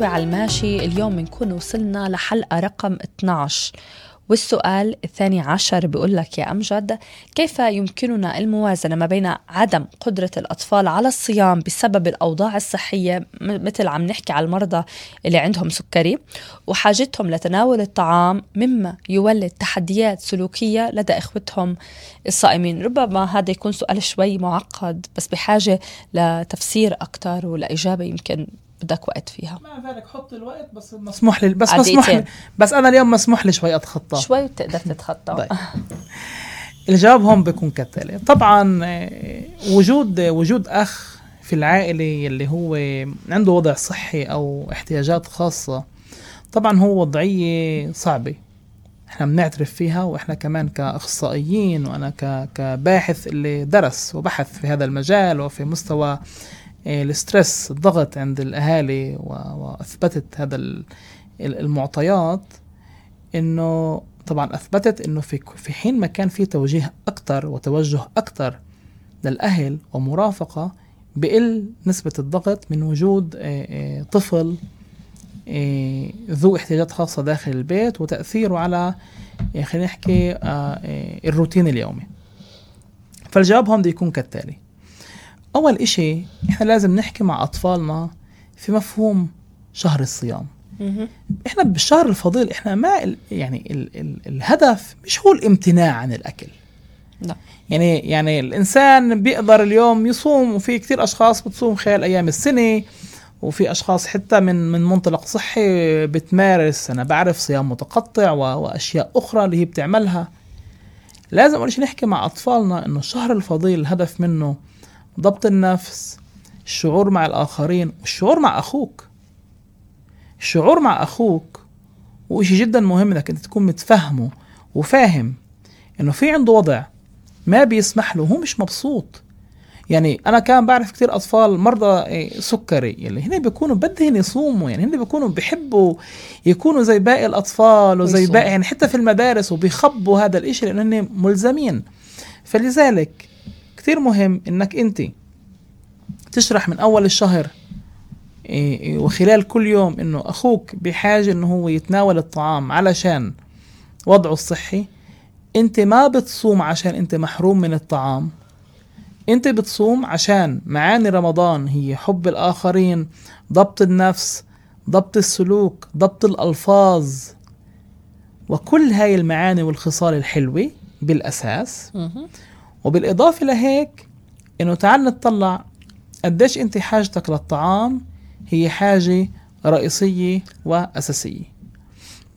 خطوة على الماشي. اليوم بنكون وصلنا لحلقة رقم 12 والسؤال الثاني عشر بيقول لك يا أمجد كيف يمكننا الموازنة ما بين عدم قدرة الأطفال على الصيام بسبب الأوضاع الصحية؟ مثل عم نحكي على المرضى اللي عندهم سكري. وحاجتهم لتناول الطعام مما يولد تحديات سلوكية لدى إخوتهم الصائمين. ربما هذا يكون سؤال شوي معقد بس بحاجة لتفسير أكثر ولإجابة يمكن بدك وقت فيها. مع ذلك حط الوقت بس مسموح لي بس مسموح لي بس أنا اليوم مسموح لي شوي أتخطى. شوي بتقدر تتخطى. طيب. الجواب هون بيكون كالتالي. طبعا آه، وجود وجود أخ في العائلة اللي هو عنده وضع صحي أو احتياجات خاصة طبعا هو وضعية صعبة. إحنا بنعترف فيها وإحنا كمان كأخصائيين وأنا كباحث اللي درس وبحث في هذا المجال وفي مستوى الستريس الضغط عند الأهالي وأثبتت هذا المعطيات إنه طبعا أثبتت إنه في في حين ما كان في توجيه أكثر وتوجه أكثر للأهل ومرافقة بقل نسبة الضغط من وجود إيه، إيه، طفل ذو احتياجات خاصة داخل البيت وتأثيره على خلينا نحكي آه، الروتين اليومي. فالجواب هون بده يكون كالتالي. أول إشي إحنا لازم نحكي مع أطفالنا في مفهوم شهر الصيام. إحنا بالشهر الفضيل إحنا ما يعني ال ال الهدف مش هو الامتناع عن الأكل. لا. يعني يعني الإنسان بيقدر اليوم يصوم وفي كثير أشخاص بتصوم خلال أيام السنة وفي أشخاص حتى من من منطلق صحي بتمارس. أنا بعرف صيام متقطع وأشياء أخرى اللي هي بتعملها. لازم أول شيء نحكي مع أطفالنا إنه الشهر الفضيل الهدف منه ضبط النفس الشعور مع الآخرين والشعور مع أخوك. الشعور مع أخوك وإشي جدا مهم إنك أنت تكون متفهمه وفاهم إنه في عنده وضع ما بيسمح له هو مش مبسوط. يعني أنا كان بعرف كثير أطفال مرضى إيه، سكري اللي هن بيكونوا بدهم يصوموا يعني هن بيكونوا بيحبوا يكونوا زي باقي الأطفال وزي باقي يعني حتى في المدارس وبيخبوا هذا الإشي لأنه هن ملزمين. فلذلك كثير مهم إنك أنت تشرح من أول الشهر إيه، إيه، وخلال كل يوم إنه أخوك بحاجة إنه هو يتناول الطعام علشان وضعه الصحي أنت ما بتصوم عشان أنت محروم من الطعام. أنت بتصوم عشان معاني رمضان هي حب الآخرين ضبط النفس ضبط السلوك ضبط الألفاظ. وكل هاي المعاني والخصال الحلوة بالأساس وبالإضافة لهيك إنه تعال نطلع قديش أنت حاجتك للطعام هي حاجة رئيسية وأساسية.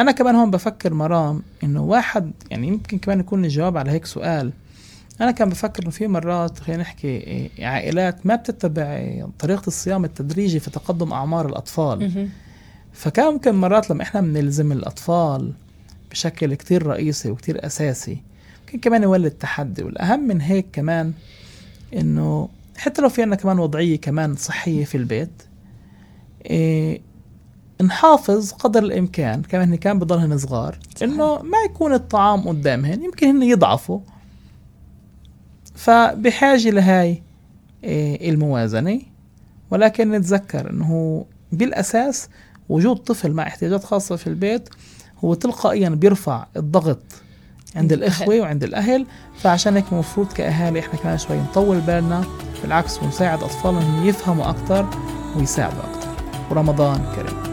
أنا كمان هون بفكر مرام إنه واحد يعني يمكن كمان يكون الجواب على هيك سؤال. أنا كان بفكر إنه في مرات خلينا نحكي عائلات ما بتتبع طريقة الصيام التدريجي في تقدم أعمار الأطفال. فكان ممكن مرات لما إحنا بنلزم الأطفال بشكل كتير رئيسي وكتير أساسي ممكن كمان يولد تحدي والأهم من هيك كمان إنه حتى لو في عنا كمان وضعية كمان صحية في البيت إيه نحافظ قدر الإمكان كمان هن كان بضلهن صغار إنه ما يكون الطعام قدامهن يمكن هن يضعفوا. فبحاجة لهاي إيه الموازنة ولكن نتذكر إنه بالأساس وجود طفل مع احتياجات خاصة في البيت هو تلقائيا بيرفع الضغط عند الإخوة وعند الأهل. فعشان هيك المفروض كأهالي إحنا كمان شوي نطول بالنا بالعكس ونساعد اطفالنا يفهموا أكثر ويساعدوا أكثر ورمضان كريم.